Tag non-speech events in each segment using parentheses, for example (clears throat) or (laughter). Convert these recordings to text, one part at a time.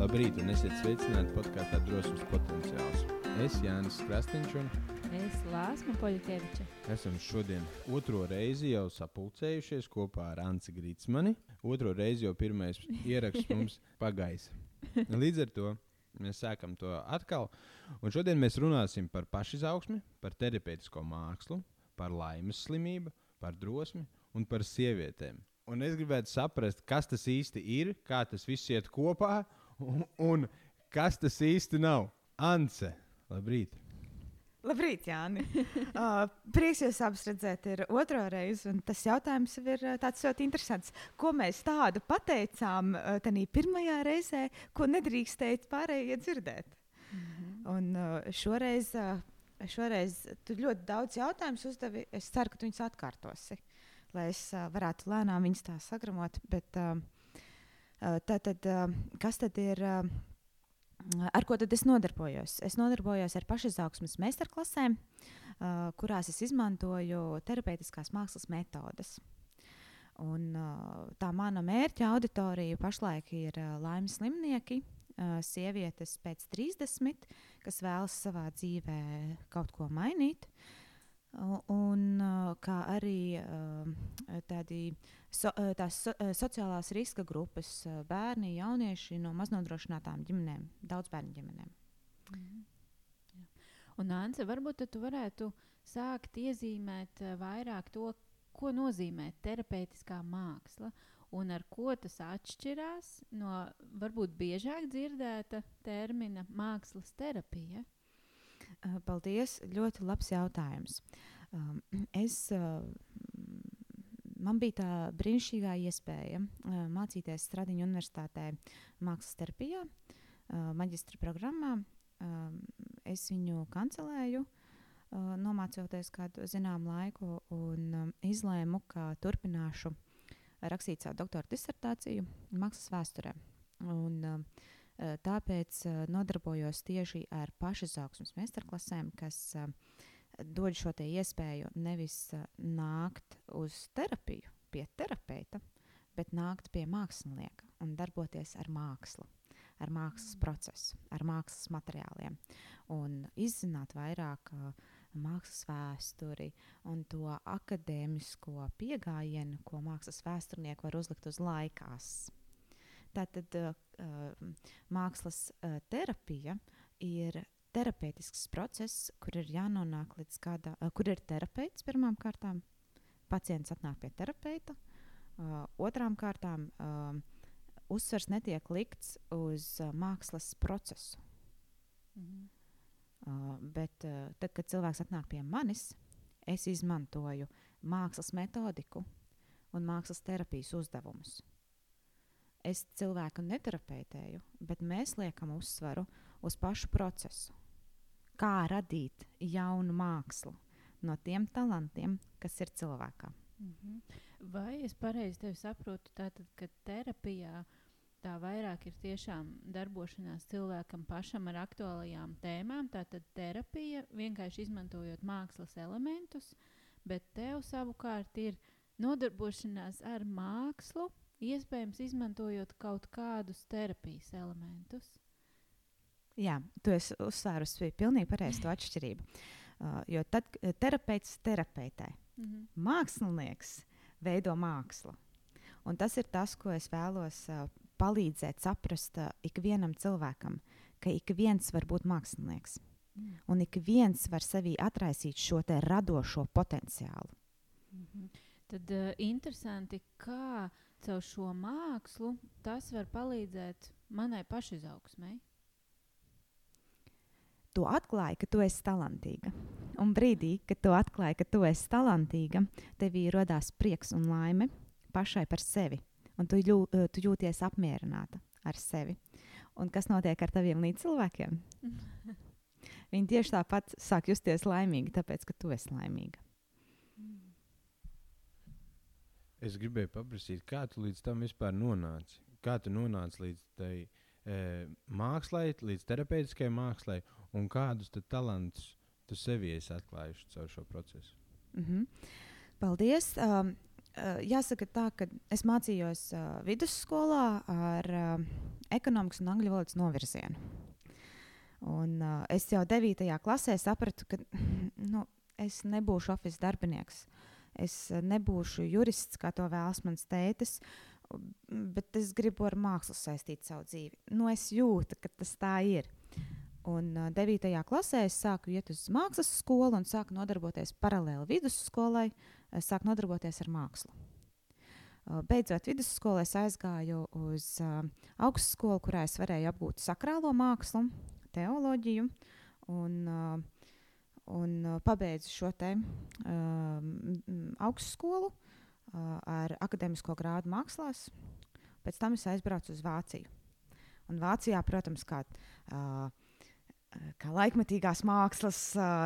Labrīt, un esiet sveicināti podkāstā Drosmes potenciāls. Es Jānis Krastīņš, un Es Lāsma Poļakeviča. esam šodien otro reizi jau sapulcējušies kopā ar Anci Grīsmani. Otro reizi jau pirmais ieraksts (laughs) mums pagājis. Līdz ar to mēs sākam to atkal. Un šodien mēs runāsim par pašizaugsmi, par terapeitisko mākslu, par laimes slimību, par drosmi un par sievietēm. Un es gribētu saprast, kas tas īsti ir, kā tas viss iet kopā un, un kas tas īsti nav. Ance, labrīt! Labrīt, Jāni. (laughs) uh, prieks jūs abus redzēt, ir otro reizi. un Tas jautājums jau ir tāds ļoti interesants. Ko mēs tādu pateicām uh, tajā pirmajā reizē, ko nedrīkstēja pārējie dzirdēt? Mm -hmm. Un uh, šoreiz, uh, šoreiz tu ļoti daudz jautājumus uzdevi. Es ceru, ka tu viņus atkārtosi, lai es uh, varētu lēnām viņus tā sagramot. Bet, uh, uh, tad, tad, uh, kas tad ir? Uh, Ar ko tad es nodarbojos? Es nodarbojos ar pašizaugsmes meistarklasēm, kurās es izmantoju terapeitiskās mākslas metodes. Un, tā mana mērķa auditorija pašlaik ir laimes slimnieki, sievietes pēc 30, kas vēlas savā dzīvē kaut ko mainīt. Uh, Un uh, kā arī uh, tādi so, uh, tās so, sociālās riska grupas, bērni, jaunieši no maznodrošinātām ģimenēm, daudz bērnu ģimenēm. Un, Anse, varbūt tu varētu sākt iezīmēt vairāk to, ko nozīmē terapeitiskā māksla un ar ko tas atšķirās no varbūt biežāk dzirdēta termina mākslas terapija. Uh, Paldies, ļoti labs jautājums. Um, Es, uh, man bija tā brīnišķīgā iespēja uh, mācīties Stradiņu universitātē mākslas terapijā, uh, maģistra programmā. Um, Es viņu kancelēju, uh, nomācoties kādu zināmu laiku, un um, izlēmu, ka turpināšu rakstīt savu doktora disertāciju mākslas vēsturē. Un, uh, Tāpēc uh, nodarbojos tieši ar pašizaugsmes meistarklasēm, kas uh, dod šo iespēju nevis nākt uz terapiju pie terapeita, bet nākt pie mākslinieka un darboties ar mākslu, ar mākslas procesu, ar mākslas materiāliem un izzināt vairāk uh, mākslas vēsturi un to akadēmisko pieejamību, ko mākslas vēsturnieki var uzlikt uz laikās. Tātad uh, mākslas uh, terapija ir terapeitisks process, kur ir jānonāk līdz kādā, uh, kur ir terapeits pirmām kārtām. Pacients atnāk pie terapeita. Uh, otrām kārtām uh, uzsvers netiek likts uz uh, mākslas procesu. Mhm. Uh, bet uh, tad, kad cilvēks atnāk pie manis, es izmantoju mākslas metodiku un mākslas terapijas uzdevumus. Es cilvēku neterapeitēju, bet mēs liekam uzsvaru uz pašu procesu. Kā radīt jaunu mākslu no tiem talantiem, kas ir cilvēkam. Mhm. Vai es pareizi tevi saprotu, tātad, ka terapijā tā vairāk ir tiešām darbošanās cilvēkam pašam ar aktuālajām tēmām? Tātad terapija vienkārši izmantojot mākslas elementus, bet tev savukārt ir nodarbošanās ar mākslu, iespējams izmantojot kaut kādus terapijas elementus. Jā, tu esi uzsvērusi pilnīgi pareizi to atšķirību. Uh, jo tad uh, terapeits terapeitē, Mhm. mākslinieks veido mākslu. Un tas ir tas, ko es vēlos uh, palīdzēt saprast uh, ikvienam cilvēkam, ka ik viens var būt mākslinieks. Mm. Un ik viens var sevī atraisīt šo te radošo potenciālu. Mhm. Tad uh, interesanti, kā caur šo mākslu tas var palīdzēt manai pašizaugsmai. Tu atklāji, ka tu esi talantīga. Un brīdī, kad tu atklāji, ka tu esi talantīga, tevī radās prieks un laime pašai par sevi. Un tu, jū, eh, tu jūties apmierināta ar sevi. Un kas notiek ar taviem līdzcilvēkiem? (laughs) Viņi tieši tāpat sāk justies laimīgi, tāpēc, ka tu esi laimīga. Es gribēju paprasīt, kā tu līdz tam vispār nonāci? Kā tu nonāci līdz tai e, mākslai, līdz terapeitiskai mākslai, un kādus talantus tu sevi esi atklājuši caur šo procesu? Mhm. Paldies! Um, jāsaka tā, ka es mācījos uh, vidusskolā ar uh, ekonomikas un angļu valodas novirzienu. Un, uh, es jau 9. klasē sapratu, ka nu, es nebūšu oficiāls darbinieks. Es nebūšu jurists, kā to vēlas mans tētis, bet es gribu ar mākslu saistīt savu dzīvi. Nu, es jūtu, ka tas tā ir. Un uh, 9. klasē es sāku iet uz mākslas skolu un sāku nodarboties paralēli vidusskolai, es sāku nodarboties ar mākslu. Beidzot vidusskolā, es aizgāju uz uh, augstskolu, kurā es varēju apgūt sakrālo mākslu, teoloģiju. Un, uh, un uh, pabeidzu šo te uh, augstskolu uh, ar akadēmisko grādu mākslās. Pēc tam es aizbraucu uz Vāciju. Un Vācijā, protams, kā uh, kā laikmatīgās mākslas,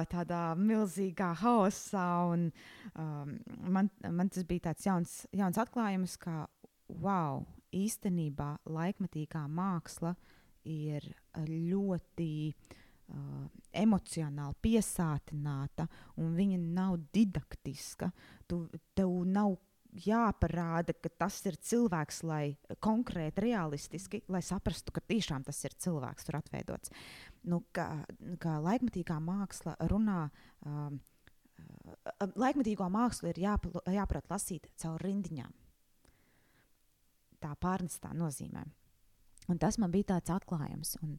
tādā milzīgā haosā. Un, um, man, man tas bija tāds jauns, jauns atklājums, ka wow, īstenībā laikmatīgā māksla ir ļoti uh, emocionāli piesātināta, un viņa nav didaktiska. Tu, tev nav jāparāda, ka tas ir cilvēks, lai konkrēti, realistiski, lai saprastu, ka tiešām tas ir cilvēks tur atveidots. Nu, kā, kā laikmatīgā māksla runā. Um, uh, Laikmatīgo mākslu ir jāpl, jāprot lasīt caur rindiņām. Tā pārnestā nozīmē. Un tas man bija tāds atklājums. Un,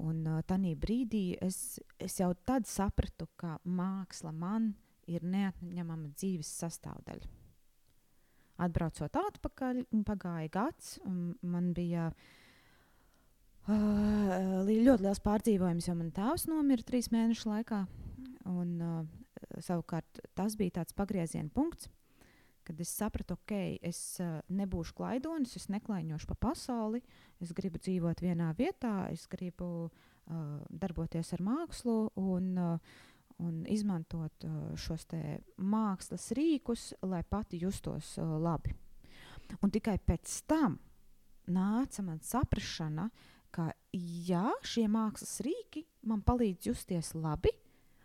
un uh, tajā brīdī es, es jau tad sapratu, ka māksla man ir neatņemama dzīves sastāvdaļa atbraucot atpakaļ, pagāja gads, man bija uh, ļoti liels pārdzīvojums, jo man tēvs nomira trīs mēnešu laikā. Un, uh, savukārt tas bija tāds pagrieziena punkts, kad es sapratu, ok, es uh, nebūšu klaidonis, es neklaiņošu pa pasauli, es gribu dzīvot vienā vietā, es gribu uh, darboties ar mākslu. Un, uh, un izmantot uh, šos mākslas rīkus, lai pati justos uh, labi. Un tikai pēc tam nāca man saprāšana, ka jā, šie mākslas rīki man palīdz justies labi,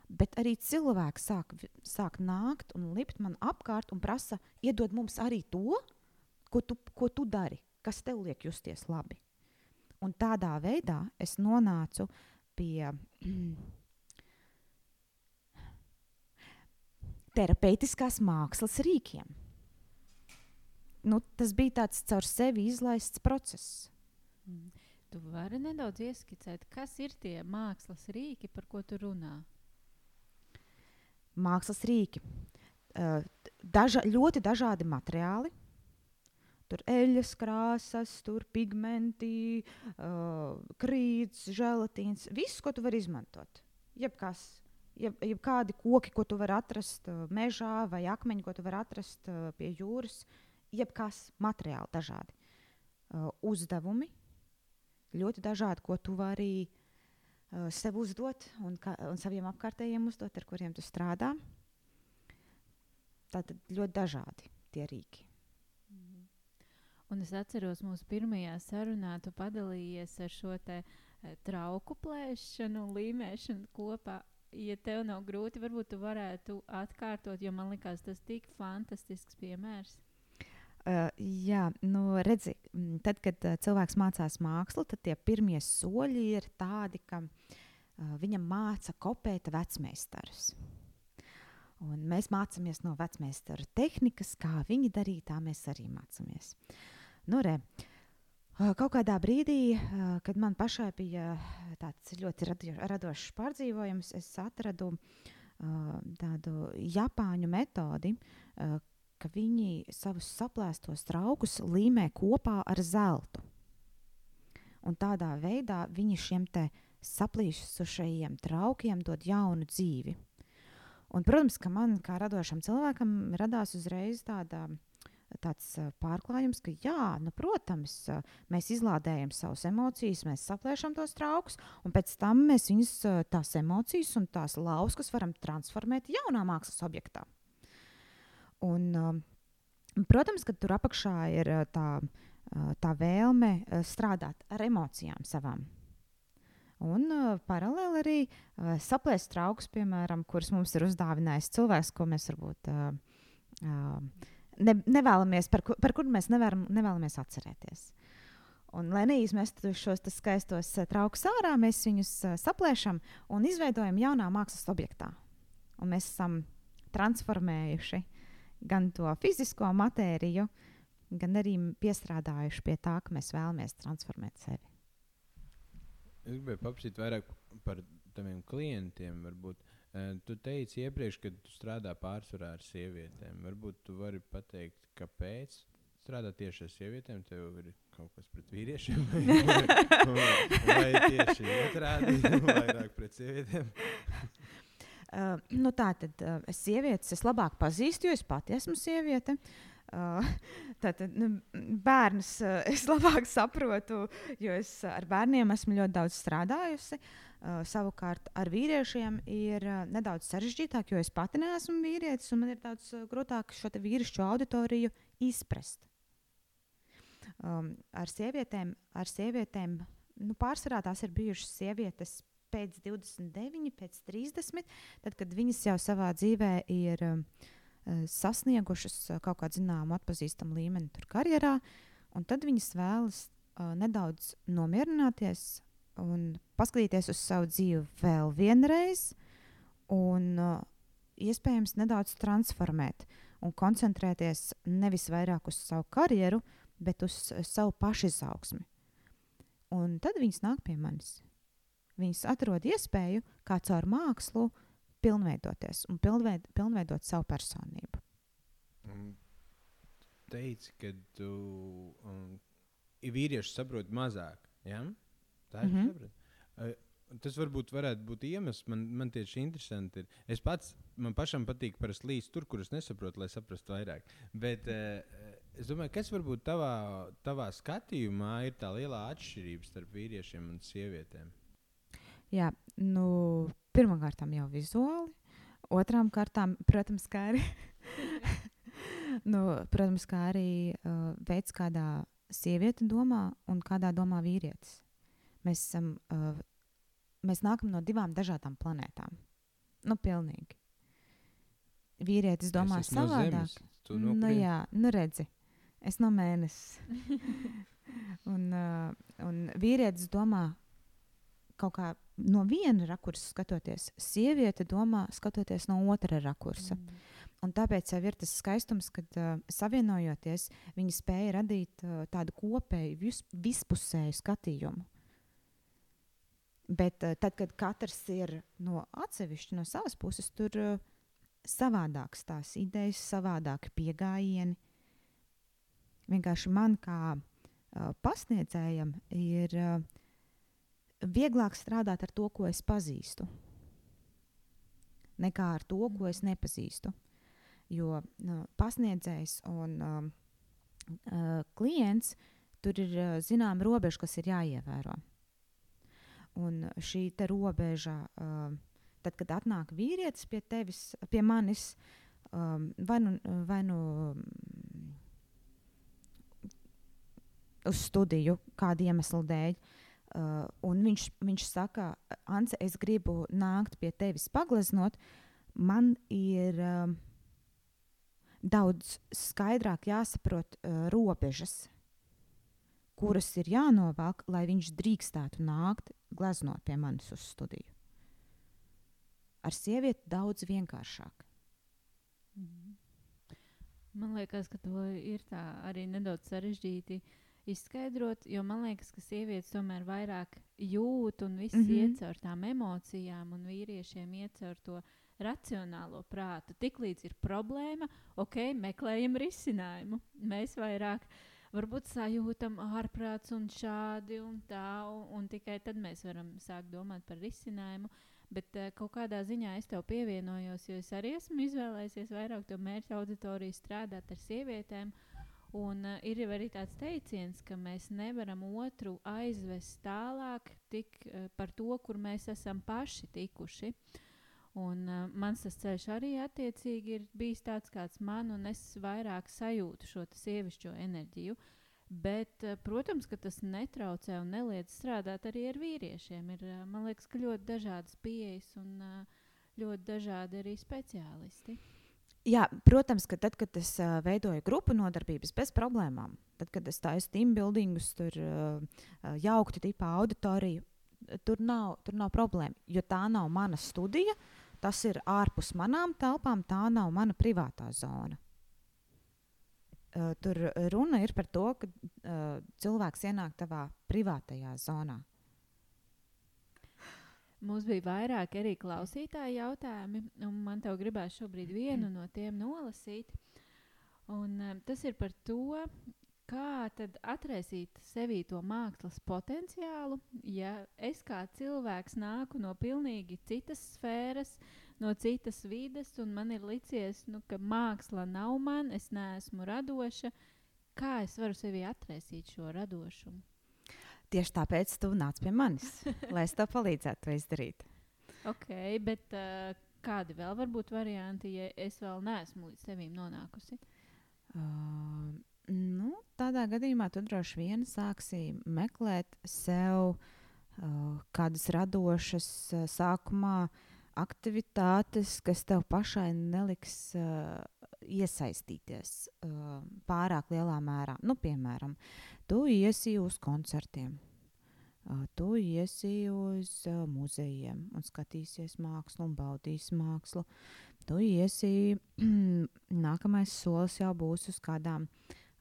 bet arī cilvēki sāk, sāk nākt un lipt man apkārt un prasa, iedod mums arī to, ko tu, ko tu dari, kas tev liek justies labi. Un tādā veidā es nonācu pie (clears throat) terapeitiskās mākslas rīkiem. Nu, tas bija tāds caur sevi izlaists process. Mm. Tu vari nedaudz ieskicēt, kas ir tie mākslas rīki, par ko tu runā? Mākslas rīki. Uh, daža, ļoti dažādi materiāli. Tur eļļas krāsas, tur pigmenti, uh, krīts, želatīns. Viss, ko tu vari izmantot. Jebkas jeb, jeb kādi koki, ko tu vari atrast uh, mežā, vai akmeņi, ko tu vari atrast pie jūras, jebkas materiāli dažādi. Uzdevumi ļoti dažādi, ko tu vari uh, sev uzdot un, ka, un saviem apkārtējiem uzdot, ar kuriem tu strādā. Tātad ļoti dažādi tie rīki. Mhm. Un es atceros, mūsu pirmajā sarunā tu padalījies ar šo te, e, trauku plēšanu līmēšanu kopā ja tev nav grūti, varbūt tu varētu atkārtot, jo man likās tas tik fantastisks piemērs. Uh, jā, nu, redzi, tad, kad uh, cilvēks mācās mākslu, tad tie pirmie soļi ir tādi, ka uh, viņam māca kopēt vecmeistarus. Un mēs mācāmies no vecmeistara tehnikas, kā viņi darīja, tā mēs arī mācāmies. Nu, re, Kaut kādā brīdī, kad man pašai bija tāds ļoti radošs pārdzīvojums, es atradu tādu japāņu metodi, ka viņi savus saplēstos traukus līmē kopā ar zeltu. Un tādā veidā viņi šiem saplīsušajiem traukiem dod jaunu dzīvi. Un, protams, ka man kā radošam cilvēkam radās uzreiz tāda tāds pārklājums, ka, jā, nu, protams, mēs izlādējam savas emocijas, mēs saplēšam tos traukus, un pēc tam mēs viņus, tās emocijas un tās lauskas varam transformēt jaunā mākslas objektā. Un, protams, ka tur apakšā ir tā, tā vēlme strādāt ar emocijām savām. Un uh, paralēli arī uh, saplēst traukus, piemēram, kurus mums ir uzdāvinājis cilvēks, ko mēs varbūt uh, uh, ne, nevēlamies, par, ku, par kuru mēs nevaram, nevēlamies atcerēties. Un, lai neizmestu šos skaistos uh, traukus ārā, mēs viņus uh, saplēšam un izveidojam jaunā mākslas objektā. Un mēs esam transformējuši gan to fizisko matēriju, gan arī piestrādājuši pie tā, ka mēs vēlamies transformēt sevi. Es gribēju paprasīt vairāk par taviem klientiem. Varbūt. Uh, tu teici iepriekš, ka tu strādā pārsvarā ar sievietēm. Varbūt tu vari pateikt, kāpēc strādā tieši ar sievietēm. Tev ir kaut kas pret vīriešiem, (laughs) vai, vai, vai tieši otrādi, (laughs) vairāk pret sievietēm. (laughs) Uh, nu tā tad uh, es sievietes es labāk pazīstu, jo es pati esmu sieviete. Uh, (laughs) Tātad nu, bērnus uh, (laughs) es labāk saprotu, jo es ar bērniem esmu ļoti daudz strādājusi. Uh, savukārt ar vīriešiem ir uh, nedaudz sarežģītāk, jo es pati neesmu vīrietis, un man ir daudz uh, grūtāk šo vīrišķu auditoriju izprast. Um, ar sievietēm, ar sievietēm nu, pārsvarā tās ir bijušas sievietes pēc 29, pēc 30, tad, kad viņas jau savā dzīvē ir um, sasniegušas kaut kādu zināmu, atpazīstamu līmeni karjerā, un tad viņas vēlas uh, nedaudz nomierināties un paskatīties uz savu dzīvi vēl vienreiz, un uh, iespējams nedaudz transformēt un koncentrēties nevis vairāk uz savu karjeru, bet uz uh, savu pašizaugsmi. Un tad viņas nāk pie manis. Viņas atrod iespēju, kā caur mākslu, pilnveidoties un pilnveid, pilnveidot savu personību. Teici, ka tu um, vīrieši saprot mazāk. Ja? Tā ir mm -hmm. uh, Tas varbūt varētu būt iemesls. Man, man tieši interesanti ir. Es pats, man pašam patīk parasti līdz tur, kur es nesaprotu, lai saprastu vairāk. Bet uh, es domāju, kas varbūt tavā, tavā skatījumā ir tā lielā atšķirība starp vīriešiem un sievietēm? Jā, nu, pirmkārt, jau vizuāli. Otrām kārtām, protams, kā arī, (laughs) nu, protams, kā arī uh, veids, kādā sieviete domā un kādā domā vīrietis. Mēs, esam, uh, mēs nākam no divām dažādām planētām. Nu, pilnīgi. Vīrietis domā Es no savādāk. No nu, kurienes? jā, nu redzi, es no mēnesis. (laughs) un, uh, un vīrietis domā kaut kā no viena rakursa skatoties, sieviete domā skatoties no otra rakursa. Mm. Un tāpēc jau ir tas skaistums, kad uh, savienojoties, viņi spēja radīt uh, tādu kopēju, vis, vispusēju skatījumu. Bet uh, tad, kad katrs ir no atsevišķa, no savas puses, tur uh, savādākas tās idejas, savādāki pieejami. Vienkārši man kā uh, pasniedzējam ir uh, vieglāk strādāt ar to, ko es pazīstu, nekā ar to, ko es nepazīstu. Jo nu, pasniedzējs un um, uh, klients tur ir uh, zināma robeža, kas ir jāievēro. Un šī robeža, uh, tad, kad atnāk vīrietis pie tevis, pie manis, um, vai nu, vai nu mm, uz studiju kādu iemeslu dēļ, uh, un viņš, viņš saka, Ance, es gribu nākt pie tevis pagleznot, man ir um, daudz skaidrāk jāsaprot uh, robežas, kuras ir jānovelk, lai viņš drīkstētu nākt gleznot pie manis uz studiju. Ar sievieti daudz vienkāršāk. Mhm. Man liekas, ka to ir tā arī nedaudz sarežģīti izskaidrot, jo man liekas, ka sievietes tomēr vairāk jūt un viss mm. -hmm. iet caur tām emocijām, un vīriešiem iet caur to racionālo prātu. Tiklīdz ir problēma, ok, meklējam risinājumu. Mēs vairāk varbūt sajūtam ārprāts un šādi un tā, un, un tikai tad mēs varam sākt domāt par risinājumu. Bet uh, kaut kādā ziņā es tev pievienojos, jo es arī esmu izvēlējies vairāk to mērķa auditoriju strādāt ar sievietēm. Un uh, ir arī tāds teiciens, ka mēs nevaram otru aizvest tālāk tik, uh, par to, kur mēs esam paši tikuši. Un, uh, mans tas ceļš arī attiecīgi ir bijis tāds, kāds man, un es vairāk sajūtu šo sievišķo enerģiju. Bet, protams, ka tas netraucē un neliedz strādāt arī ar vīriešiem. Ir, man liekas, ka ļoti dažādas pieejas un ļoti dažādi arī speciālisti. Jā, protams, ka tad, kad es uh, veidoju grupu nodarbības bez problēmām, tad, kad es taisu team buildingus, tur uh, jauktu tipu auditoriju, tur nav, tur nav problēma. Jo tā nav mana studija, tas ir ārpus manām telpām, tā nav mana privātā zona. Uh, tur runa ir par to, ka uh, cilvēks ienāk tavā privātajā zonā. Mums bija vairāk arī klausītāju jautājumi, un man te gribās šobrīd vienu no tiem nolasīt. Un, um, tas ir par to, kā atraisīt sevī to mākslas potenciālu, ja es kā cilvēks nāku no pilnīgi citas sfēras, no citas vides, un man ir licies, nu, ka māksla nav man, es neesmu radoša. Kā es varu sevi atraisīt šo radošumu? Tieši tāpēc tu nāc pie manis, (laughs) lai es tev palīdzētu to izdarīt. Ok, bet uh, kādi vēl var būt varianti, ja es vēl neesmu līdz tevīm nonākusi? Uh, nu, tādā gadījumā tu droši vien sāksi meklēt sev uh, kādas radošas, uh, sākumā aktivitātes, kas tev pašai neliks uh, iesaistīties uh, pārāk lielā mērā. Nu, piemēram, tu iesi uz koncertiem. Uh, tu iesi uz uh, muzejiem un skatīsies mākslu un baudīsi mākslu. Tu iesi, (clears throat) nākamais solis jau būs uz kādām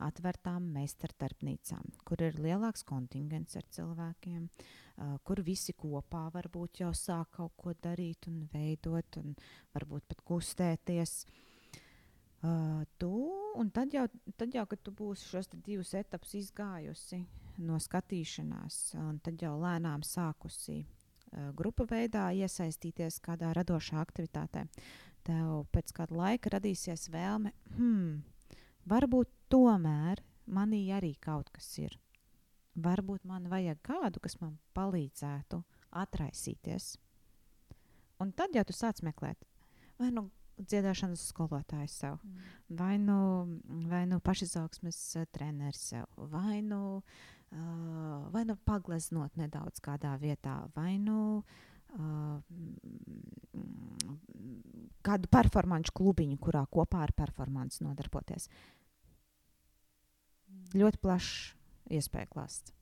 atvērtām meistardarbnīcām, kur ir lielāks kontingents ar cilvēkiem, uh, kur visi kopā varbūt jau sāk kaut ko darīt un veidot, un varbūt pat kustēties. Uh, Uh, tu, un tad jau, tad jau, kad tu būsi šos divus etapus izgājusi no skatīšanās, un tad jau lēnām sākusi uh, grupu veidā iesaistīties kādā radošā aktivitātē, tev pēc kāda laika radīsies vēlme, hmm, varbūt tomēr manī arī kaut kas ir. Varbūt man vajag kādu, kas man palīdzētu atraisīties. Un tad jau tu sāc meklēt, vai nu dziedāšanas skolotājs sev, mm. vai nu, vai nu pašizaugsmes uh, treneris sev, vai nu, uh, vai nu pagleznot nedaudz kādā vietā, vai nu uh, kādu performanču klubiņu, kurā kopā ar performanci nodarboties. Mm. Ļoti plašs iespēja klāsts.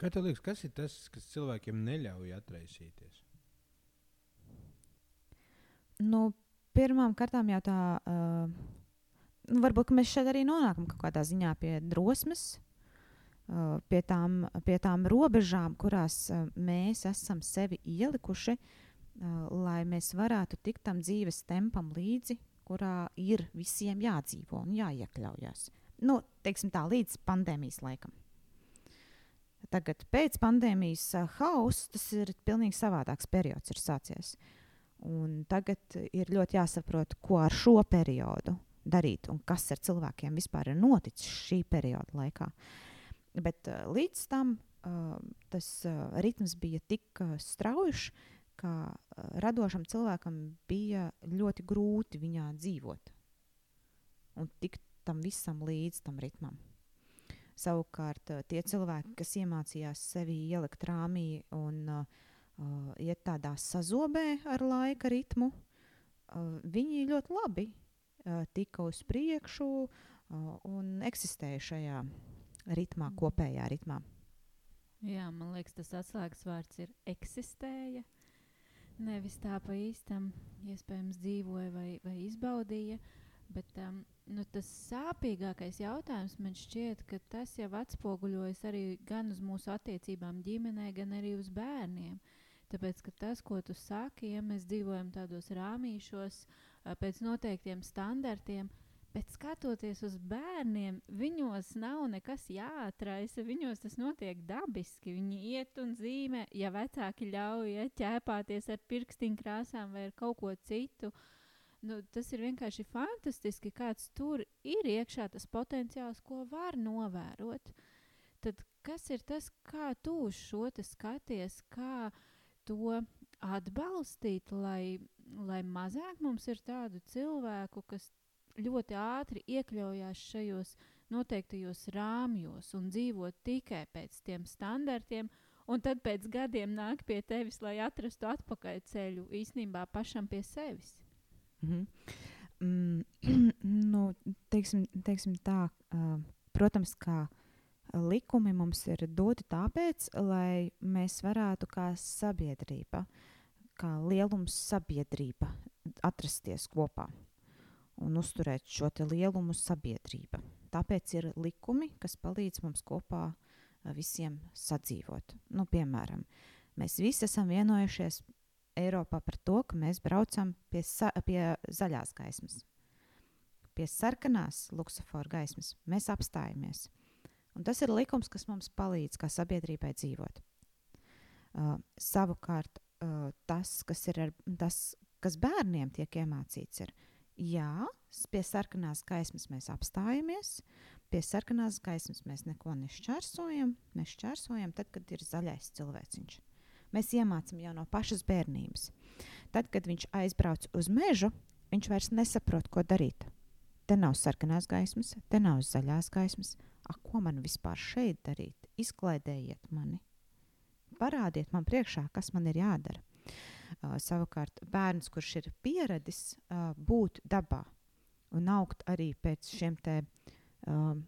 Kā tev liekas, kas ir tas, kas cilvēkiem neļauj atraisīties? Nu, pirmām kārtām jau tā, uh, nu, varbūt mēs šeit arī nonākam kaut kādā ziņā pie drosmes, uh, pie, tām, pie tām robežām, kurās uh, mēs esam sevi ielikuši, uh, lai mēs varētu tikt tam dzīves tempam līdzi, kurā ir visiem jādzīvo un jāiekļaujas. Nu, teiksim tā, līdz pandēmijas laikam. Tagad, pēc pandēmijas uh, hausa, tas ir pilnīgi savādāks periods, ir sācies. Uh, Un tagad ir ļoti jāsaprot, ko ar šo periodu darīt un kas ar cilvēkiem vispār ir noticis šī perioda laikā. Bet uh, līdz tam uh, tas uh, ritms bija tik uh, strauji, ka uh, radošam cilvēkam bija ļoti grūti viņā dzīvot un tikt tam visam līdz tam ritmam. Savukārt, uh, tie cilvēki, kas iemācījās sevi ielikt rāmī un uh, uh, iet tādā sazobē ar laika ritmu, uh, viņi ļoti labi uh, tika uz priekšu uh, un eksistēja šajā ritmā, mm. kopējā ritmā. Jā, man liekas, tas atslēgas vārds ir eksistēja. Nevis tā pa īstam, iespējams, dzīvoja vai, vai izbaudīja. Bet um, nu, tas sāpīgākais jautājums man šķiet, ka tas jau atspoguļojas arī gan uz mūsu attiecībām ģimenē, gan arī uz bērniem. Uh, Tāpēc, ka tas, ko tu saki, ja mēs dzīvojam tādos rāmīšos, pēc noteiktiem standartiem, bet skatoties uz bērniem, viņos nav nekas jāatraisa. Viņos tas notiek dabiski. Viņi iet un zīmē, ja vecāki ļauj ja, ķēpāties ar pirkstiņu krāsām vai ar kaut ko citu. Nu, tas ir vienkārši fantastiski, kāds tur ir iekšā tas potenciāls, ko var novērot. Tad kas ir tas, kā tu uz šo skaties? Kā, uh, to atbalstīt, lai, lai mazāk mums ir tādu cilvēku, kas ļoti ātri iekļaujās šajos noteiktajos rāmjos un dzīvo tikai pēc tiem standartiem, un tad pēc gadiem nāk pie tevis, lai atrastu atpakaļ ceļu īstenībā pašam pie sevis. Mm -hmm. (clears throat) Mm, nu, teiksim, teiksim tā, uh, protams, ka likumi mums ir doti tāpēc, lai mēs varētu kā sabiedrība, kā lielums sabiedrība atrasties kopā un uzturēt šo lielumu sabiedrība. Tāpēc ir likumi, kas palīdz mums kopā visiem sadzīvot. Nu, piemēram, mēs visi esam vienojušies Eiropā par to, ka mēs braucam pie, sa, pie zaļās gaismas. Pie sarkanās luksofora gaismas mēs apstājamies. Un tas ir likums, kas mums palīdz kā sabiedrībai dzīvot. Uh, savukārt, uh, tas, kas ir ar, tas, kas bērniem tiek iemācīts, ir, jā, pie sarkanās gaismas mēs apstājamies, pie sarkanās gaismas mēs neko nešķērsojam, mēs šķērsojam tad, kad ir zaļais cilvēciņš. Mēs iemācām jau no pašas bērnības. Tad, kad viņš aizbrauc uz mežu, viņš vairs nesaprot, ko darīt. Te nav sarkanās gaismas, te nav zaļās gaismas, Ak, ko man vispār šeit darīt? Izklaidējiet mani, parādiet man priekšā, kas man ir jādara. Uh, savukārt, bērns, kurš ir pieradis uh, būt dabā un augt arī pēc šiem te, um,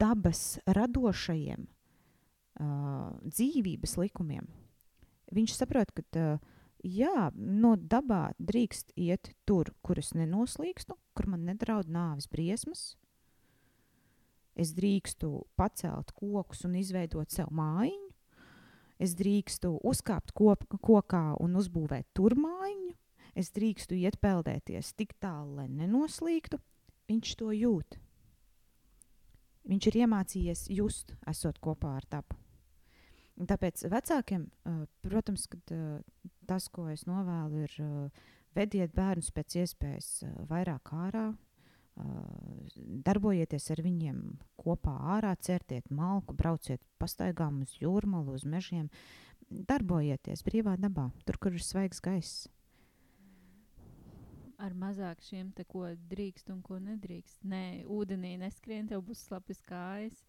dabas radošajiem uh, dzīvības likumiem, viņš saprot, ka uh, jā, no dabā drīkst iet tur, kur es nenoslīkstu, kur man nedraud nāves briesmas, Es drīkstu pacelt kokus un izveidot sev mājiņu. Es drīkstu uzkāpt kop, kokā un uzbūvēt tur mājiņu. Es drīkstu iet peldēties tik tālu, lai nenoslīgtu. Viņš to jūt. Viņš ir iemācījies just, esot kopā ar dabu. Tāpēc vecākiem, uh, protams, kad, uh, tas, ko es novēlu, ir uh, vediet bērnus pēc iespējas vairāk ārā, darbojieties ar viņiem kopā ārā, certiet malku, brauciet pastaigām uz jūrmalu, uz mežiem. Darbojieties brīvā dabā, tur, kur ir svaigs gaiss. Ar mazāk šiem te, ko drīkst un ko nedrīkst. Nē, ūdenī neskrien, tev būs slapjas kājas.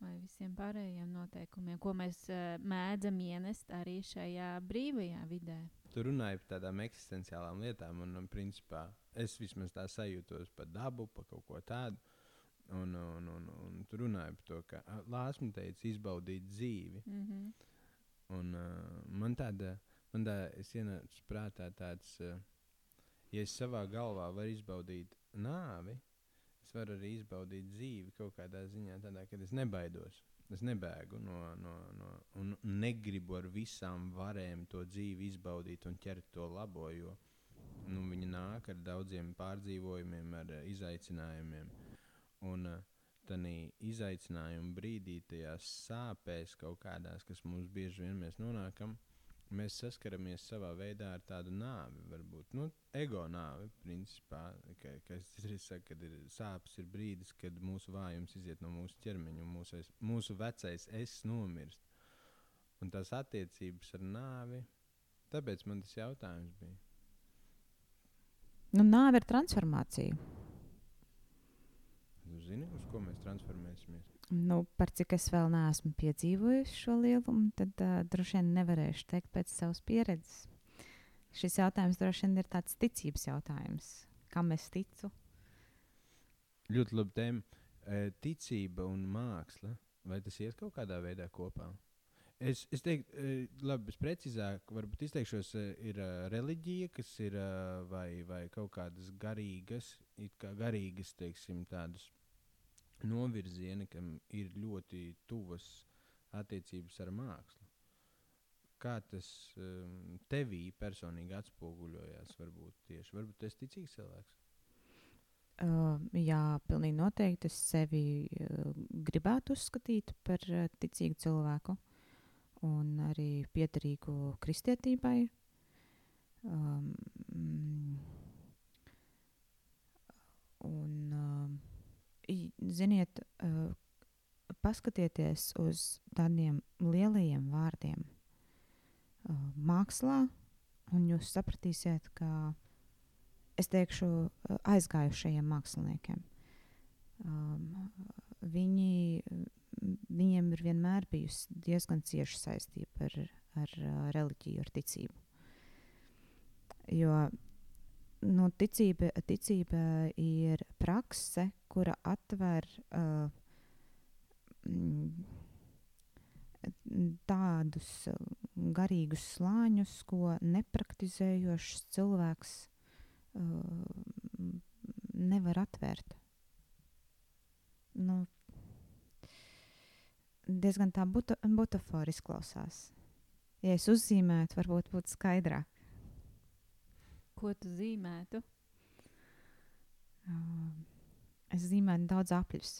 Vai visiem pārējiem noteikumiem, ko mēs uh, mēdzam ienest arī šajā brīvajā vidē. Tu runāji par tādām eksistenciālām lietām, un, un principā es vismaz tā sajūtos par dabu, par kaut ko tādu. Un, un, un, un tu runāji par to, ka Lāsma teica, izbaudīt dzīvi. Mm -hmm. Un, uh, man tāda, man tā, es ienācu prātā tāds, uh, ja es savā galvā varu izbaudīt nāvi, es varu arī izbaudīt dzīvi kaut kādā ziņā, tādā, kad es nebaidos. Es nebēgu no, no, no un negribu ar visām varēm to dzīvi izbaudīt un ķert to labo, jo nu, viņi nāk ar daudziem pārdzīvojumiem, ar uh, izaicinājumiem. Un uh, tādā izaicinājuma brīdī, tajās sāpēs kaut kādās, kas mums bieži vien mēs nonākam, mēs saskaramies savā veidā ar tādu nāvi, varbūt nu, ego nāvi. Principā, ka, ka es saku, kad ir sāpes, ir brīdis, kad mūsu vājums iziet no mūsu ķermeņa, un mūsu, es, mūsu vecais es nomirst. Un tās attiecības ar nāvi, tāpēc man tas jautājums bija. Nu, nāve ir transformācija. Jūs zināt, uz ko mēs transformēsimies? Nu, par cik es vēl neesmu piedzīvojis šo lielumu, tad uh, droši vien nevarēšu teikt pēc savas pieredzes. Šis jautājums droši vien ir tāds ticības jautājums. Kam es ticu? Ļoti labi tēma. Ticība un māksla. Vai tas ies kaut kādā veidā kopā? Es, es teiktu, labi, es precīzāk varbūt izteikšos, ir reliģija, kas ir vai, vai kaut kādas garīgas, kā garīgas, teiksim, tādas novirzieni, kam ir ļoti tuvas attiecības ar mākslu. Kā tas um, tevī personīgi atspoguļojās? Varbūt tieši varbūt tas ir ticīgs cilvēks. Uh, jā, pilnīgi noteikti. Es sevi uh, gribētu uzskatīt par uh, ticīgu cilvēku un arī piedarīgu kristietībai. Um, un, uh, ziniet, uh, paskatieties uz tādiem lielajiem vārdiem uh, mākslā, un jūs sapratīsiet, ka es teikšu, uh, aizgājušajiem māksliniekiem. Um, viņi, viņiem ir vienmēr bijusi diezgan cieša saistība ar, ar uh, reliģiju, ar ticību. Jo nu, ticība, ticība ir prakse, kura atver uh, mm, tādus garīgus slāņus, ko nepraktizējošs cilvēks uh, nevar atvērt. Nu, diezgan tā buta, butafora izklausās. Ja es uzzīmētu, varbūt būtu skaidrāk. Ko tu zīmētu? Uh, es zīmēju daudz apļus.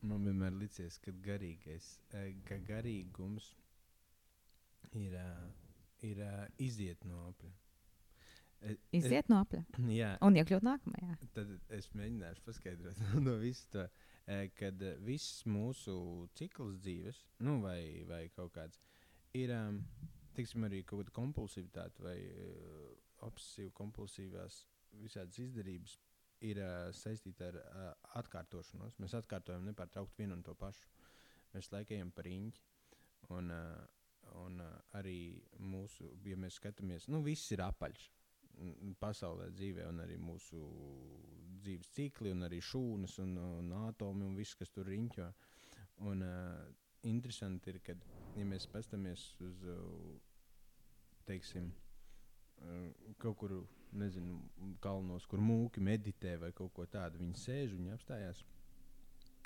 Man vienmēr licies, ka garīgais, eh, ka garīgums ir, eh, ir eh, iziet no apļa. E- Iziet no apļa Es, (clears throat) jā, un iekļūt nākamajā. tad es mēģināšu paskaidrot (laughs) no visu to, eh, kad viss mūsu cikls dzīves, nu, vai, vai kaut kāds, ir um, tiksim, arī kaut kāda kompulsivitāte vai uh, obsesīva, kompulsīvās visādas izdarības. Ir uh, saistīta ar uh, atkārtošanos. Mēs atkārtojam nepārtraukti vienu un to pašu. Mēs laikam par īņķi. Un, uh, un uh, arī mūsu, ja mēs skatāmies, nu, viss ir apaļš pasaulē, dzīvē, un arī mūsu dzīves cikli, un arī šūnas, un, un atomi, un viss, kas tur riņķo. Un uh, interesanti ir, ka, ja mēs paskatāmies uz, teiksim, uh, kaut kur, nezinu, kalnos, kur mūki meditē vai kaut ko tādu, viņi sēž, viņi apstājās.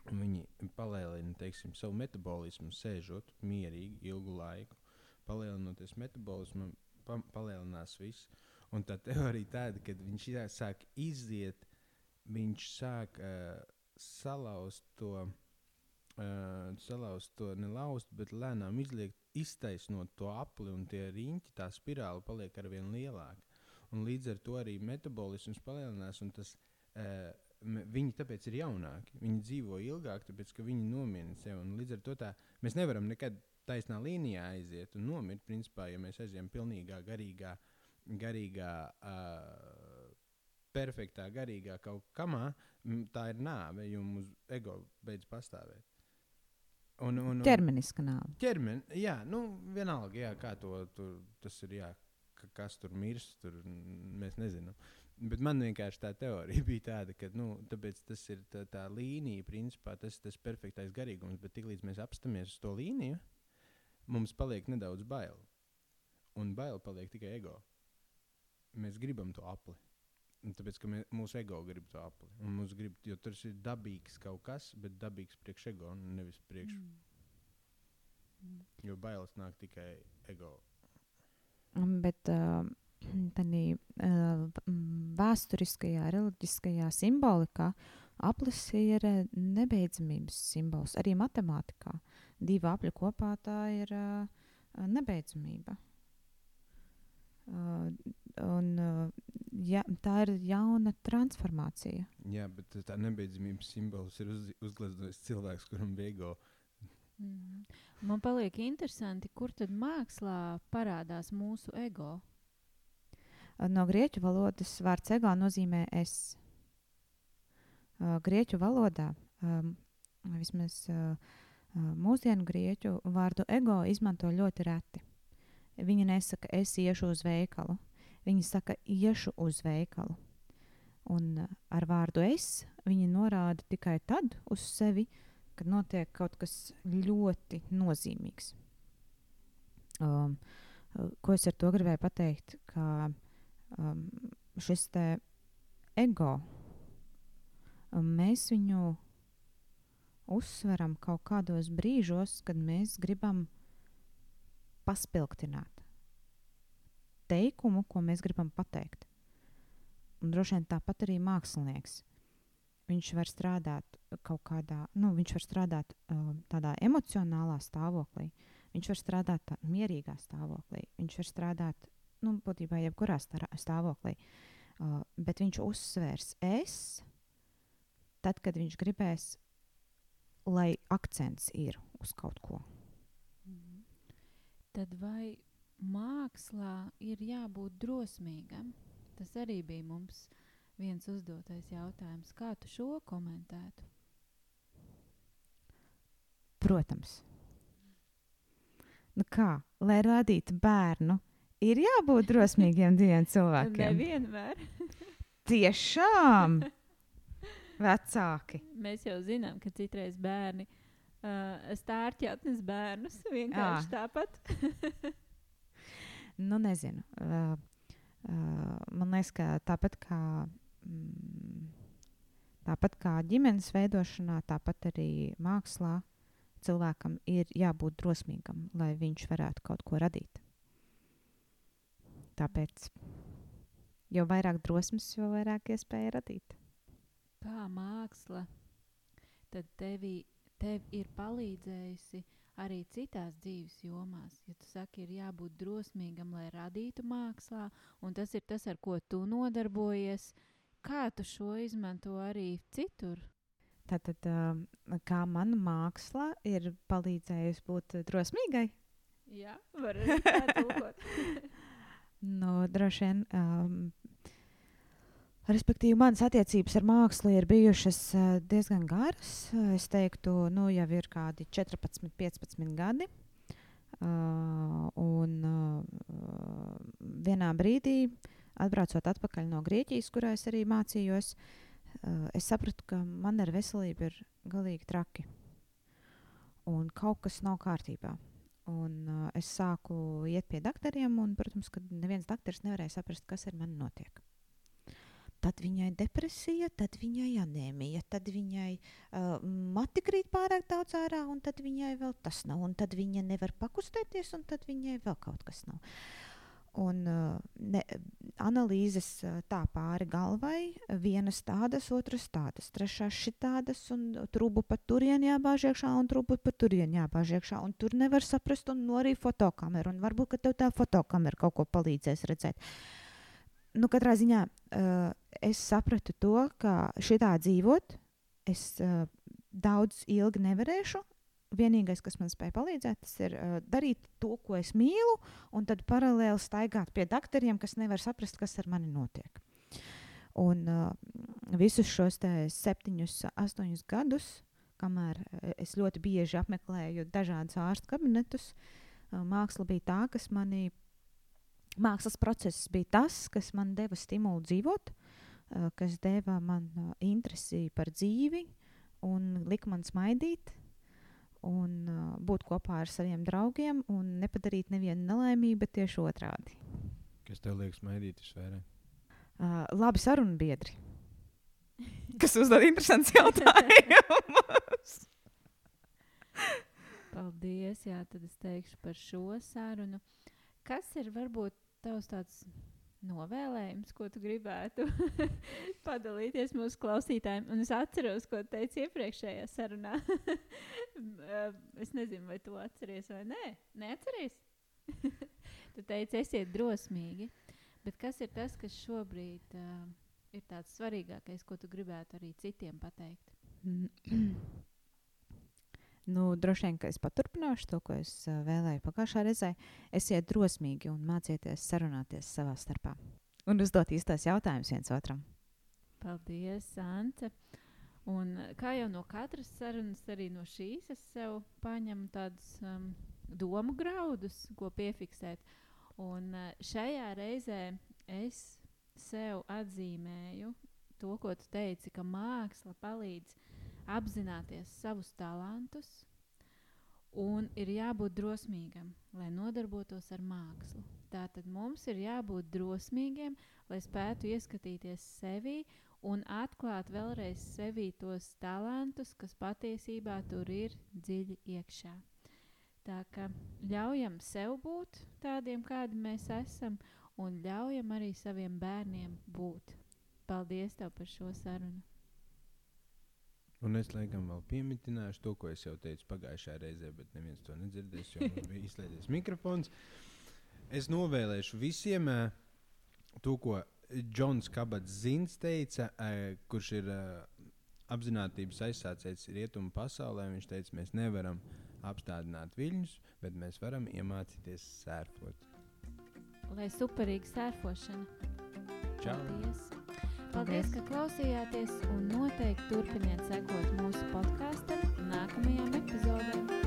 Viņi palielina teiksim, savu metabolismu, sēžot mierīgi ilgu laiku. Palielinoties metabolismam, pa, palielinās viss. Un tā teorija tāda, ka viņš sāk iziet, viņš sāk uh, salauzt to, uh, salauzt to nelauzt, bet lēnām izliekt, iztaisnot to apli, un tie riņķi, tā spirāli paliek ar vien lielāka. Un līdz ar to arī metabolisms palielinās, un tas, uh, viņi tāpēc ir jaunāki. Viņi dzīvo ilgāk, tāpēc ka viņi nomierina sevi. Līdz ar to tā, mēs nevaram nekad taisnā līnijā aiziet un nomirt. Principā, ja mēs aizējām pilnīgā garīgā, garīgā uh, perfektā, garīgā kaut kamā, tā ir nāve, jo mūsu ego beidz pastāvēt. Un, un, un, Ķermeniska nāve. ķermeni, jā, nu, vienalga, jā, kā to tur, tas ir, jā, ka, kas tur mirst, tur mēs nezinām. Bet man vienkārši tā teorija (laughs) bija tāda, ka nu, tas ir tā, tā līnija, principā tas ir tas perfektais garīgums, bet tiklīdz mēs apstāmies uz to līniju, mums paliek nedaudz bail. Un bail paliek tikai ego. Mēs gribam to apli. Un Tāpēc, ka mē, mūsu ego grib to apli. Mums grib, jo tas ir dabīgs kaut kas, bet dabīgs priekš ego, nevis priekš Mm. Jo bailes nāk tikai ego. Um, Bet uh, tādā uh, vēsturiskajā, reliģiskajā simbolikā aplis ir nebeidzamības simbols. Arī matemātikā divi apli kopā tā ir uh, nebeidzamība. Uh, un, uh, ja, tā ir jauna transformācija. Jā, bet tā nebeidzamības simbols ir uz, uzgleznojis cilvēks, kuram bija ego. Mhm. Man paliek interesanti, kur tad mākslā parādās mūsu ego. No grieķu valodas vārds ego nozīmē es. Uh, Grieķu valodā, um, vismaz uh, mūsdienu grieķu vārdu ego izmanto ļoti reti. Viņi nesaka, es iešu uz veikalu. Viņi saka, iešu uz veikalu. Un uh, ar vārdu es viņi norāda tikai tad uz sevi, kad notiek kaut kas ļoti nozīmīgs. Um, ko es ar to gribēju pateikt? Ka, um, šis te ego, um, mēs viņu uzsveram kaut kādos brīžos, kad mēs gribam paspilgtināt teikumu, ko mēs gribam pateikt. Un droši vien tāpat arī mākslinieks. Viņš var strādāt kaut kādā, nu, viņš var strādāt uh, tādā emocionālā stāvoklī, viņš var strādāt tādā mierīgā stāvoklī, viņš var strādāt, nu, būtībā jebkurā stāvoklī. Uh, bet viņš uzsvērs es, tad, kad viņš gribēs, lai akcents ir uz kaut ko. Tad vai mākslā ir jābūt drosmīgam? Tas arī bija mums viens uzdotais jautājums. Kā tu šo komentētu? Protams. Nu kā, lai radītu bērnu, ir jābūt drosmīgiem (laughs) diviem cilvēkiem. Nevienmēr. (laughs) Tiešām! Vecāki. Mēs jau zinām, ka citreiz bērni uh, stārķi atnes bērnus (laughs) vienkārši Ā. tāpat. (laughs) Nu, nezinu. Uh, uh, man liekas, ka tāpat kā, mm, tāpat kā ģimenes veidošanā, tāpat arī mākslā cilvēkam ir jābūt drosmīgam, lai viņš varētu kaut ko radīt. Tāpēc, jo vairāk drosmes, jo vairāk iespēja radīt. Kā māksla tad tevi, tev ir palīdzējusi arī citās dzīves jomās. Ja tu saki, ir jābūt drosmīgam, lai radītu mākslā, un tas ir tas, ar ko tu nodarbojies, kā tu šo izmanto arī citur? Tātad, um, kā mana māksla ir palīdzējusi būt drosmīgai? Jā, var arī tā tulkot. (laughs) Nu, droši vien. Um, respektīvi, manas attiecības ar mākslu ir bijušas uh, diezgan garas. Es teiktu, nu, jau ir kādi 14, 15 gadi. Uh, un uh, vienā brīdī, atbraucot atpakaļ no Grieķijas, kurā es arī mācījos, uh, es sapratu, ka man ar veselību ir galīgi traki. Un kaut kas nav kārtībā. Un, uh, es sāku iet pie doktoriem, un, protams, ka neviens doktors nevarēja saprast, kas ar mani notiek. Tad viņai depresija, tad viņai anēmija, tad viņai uh, mati krīt pārāk daudz ārā, un tad viņai vēl tas nav, un tad viņa nevar pakustēties, un tad viņai vēl kaut kas nav. Un uh, ne, analīzes uh, tā pāri galvai, vienas tādas, otras tādas, trešās šitādas, un trubu pat turien jābāž iekšā, un trubu pat turien jābāž iekšā, tur nevar saprast, un no arī fotokameru, un varbūt, tā fotokamera kaut ko palīdzēs redzēt. Nu, katrā ziņā uh, es sapratu to, ka šitā dzīvot, es uh, daudz ilgi nevarēšu. Vienīgais, kas man spēja palīdzēt, tas ir uh, darīt to, ko es mīlu, un tad paralēli staigāt pie doktoriem, kas nevar saprast, kas ar mani notiek. Un uh, visus šos septiņus, astoņus gadus, kamēr es ļoti bieži apmeklēju dažādus ārstu kabinetus, uh, māksla bija tā, kas manī, mākslas process bija tas, kas man deva stimulu dzīvot, uh, kas deva man uh, interesi par dzīvi un lika man smaidīt un uh, būt kopā ar saviem draugiem un nepadarīt nevienu nelaimību, bet tieši otrādi. Kas tev liekas maidīt visvairāk? Uh, labi sarunu biedri. (laughs) Kas uzdod interesants jautājums? (laughs) Paldies, jā, tad es teikšu par šo sarunu. Kas ir varbūt tavs tāds novēlējums, ko tu gribētu (laughs) padalīties mūsu klausītājiem? Un es atceros, ko teicu iepriekšējā sarunā. (laughs) es nezinu, vai tu atceries vai nē. Neatceries? (laughs) tu teici, esiet drosmīgi. Bet kas ir tas, kas šobrīd uh, ir tāds svarīgākais, ko tu gribētu arī citiem pateikt? (clears throat) nu, droši vien, ka es paturpināšu to, ko es uh, vēlēju pagājušā reizē. Esiet drosmīgi un mācieties sarunāties savā starpā. Un uzdot īstos jautājumus viens otram. Paldies, Ante. Un, uh, kā jau no katras sarunas, arī no šīs es sev paņemu tādus um, domu graudus, ko piefiksēt. Un uh, šajā reizē es sev atzīmēju to, ko tu teici, ka māksla palīdz apzināties savus talantus un ir jābūt drosmīgam, lai nodarbotos ar mākslu. Tātad mums ir jābūt drosmīgiem, lai spētu ieskatīties sevi un atklāt vēlreiz sevi tos talantus, kas patiesībā tur ir dziļi iekšā. Tā kā ļaujam sev būt tādiem, kādi mēs esam, un ļaujam arī saviem bērniem būt. Paldies tev par šo sarunu! Un es laikam vēl pieminēšu to, ko es jau teicu pagājušajā reizē, bet neviens to nedzirdēs, jo man bija izslēdzies mikrofons. Es novēlēšu visiem uh, to, ko Džons Kabats Zins teica, uh, kurš ir uh, apziņotības aizsācējs rietumu pasaulē. Viņš teica, mēs nevaram apstādināt viļņus, bet mēs varam iemācīties sērfot. Lai superīga sērfošana! Čau! Paldies! Paldies, ka klausījāties, un noteikti turpiniet sekot mūsu podkāstam nākamajām epizodēm.